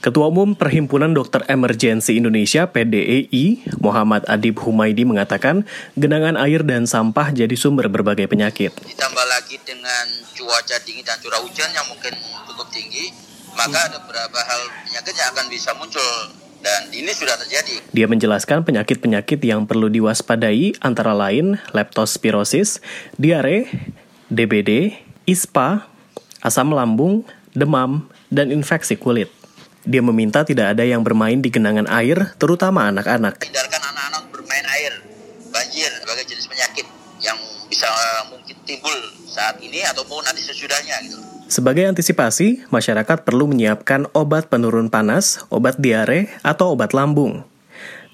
Ketua Umum Perhimpunan Dokter Emergensi Indonesia PDEI, Muhammad Adib Humaidi mengatakan, genangan air dan sampah jadi sumber berbagai penyakit. Ditambah lagi dengan cuaca dingin dan curah hujan yang mungkin cukup tinggi, maka ada beberapa hal penyakit yang akan bisa muncul dan ini sudah terjadi. Dia menjelaskan penyakit-penyakit yang perlu diwaspadai antara lain leptospirosis, diare, DBD, ISPA, asam lambung, demam, dan infeksi kulit. Dia meminta tidak ada yang bermain di genangan air, terutama anak-anak. Hindarkan anak-anak bermain air, banjir, sebagai jenis penyakit yang bisa mungkin timbul saat ini ataupun nanti sesudahnya gitu. Sebagai antisipasi, masyarakat perlu menyiapkan obat penurun panas, obat diare, atau obat lambung.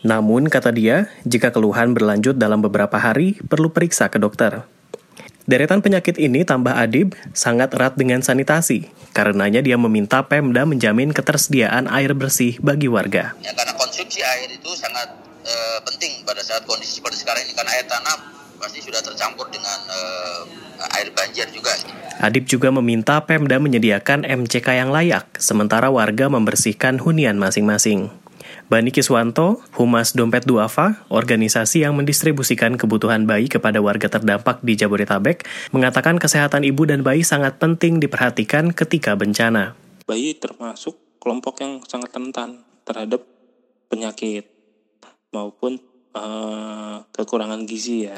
Namun, kata dia, jika keluhan berlanjut dalam beberapa hari, perlu periksa ke dokter. Deretan penyakit ini tambah Adib sangat erat dengan sanitasi. Karenanya dia meminta Pemda menjamin ketersediaan air bersih bagi warga. Ya, karena konsumsi air itu sangat e, penting pada saat kondisi seperti sekarang ini karena air tanah pasti sudah tercampur dengan e, air banjir juga. Adib juga meminta Pemda menyediakan MCK yang layak, sementara warga membersihkan hunian masing-masing. Bani Kiswanto, Humas Dompet Duafa, organisasi yang mendistribusikan kebutuhan bayi kepada warga terdampak di Jabodetabek, mengatakan kesehatan ibu dan bayi sangat penting diperhatikan ketika bencana. Bayi termasuk kelompok yang sangat rentan terhadap penyakit maupun uh, kekurangan gizi ya.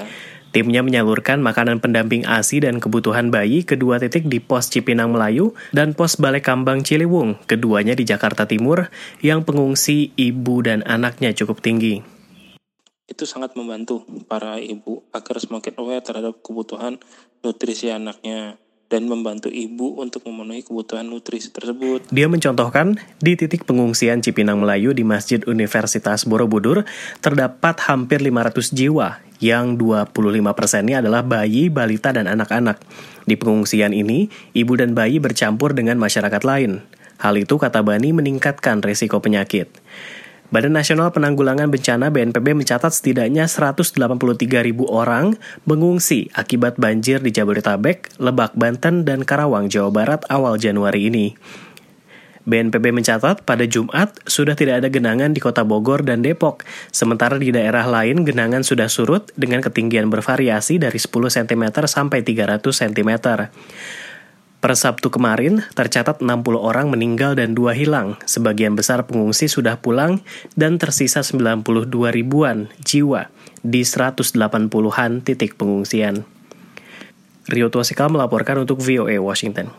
Timnya menyalurkan makanan pendamping ASI dan kebutuhan bayi kedua titik di pos Cipinang Melayu dan pos Balai Kambang Ciliwung, keduanya di Jakarta Timur, yang pengungsi ibu dan anaknya cukup tinggi. Itu sangat membantu para ibu agar semakin aware terhadap kebutuhan nutrisi anaknya dan membantu ibu untuk memenuhi kebutuhan nutrisi tersebut. Dia mencontohkan, di titik pengungsian Cipinang Melayu di Masjid Universitas Borobudur, terdapat hampir 500 jiwa, yang 25 persennya adalah bayi, balita, dan anak-anak. Di pengungsian ini, ibu dan bayi bercampur dengan masyarakat lain. Hal itu, kata Bani, meningkatkan risiko penyakit. Badan Nasional Penanggulangan Bencana BNPB mencatat setidaknya 183 ribu orang mengungsi akibat banjir di Jabodetabek, Lebak, Banten, dan Karawang, Jawa Barat awal Januari ini. BNPB mencatat pada Jumat sudah tidak ada genangan di kota Bogor dan Depok, sementara di daerah lain genangan sudah surut dengan ketinggian bervariasi dari 10 cm sampai 300 cm. Per Sabtu kemarin, tercatat 60 orang meninggal dan dua hilang. Sebagian besar pengungsi sudah pulang dan tersisa 92 ribuan jiwa di 180-an titik pengungsian. Rio Tuasikal melaporkan untuk VOA Washington.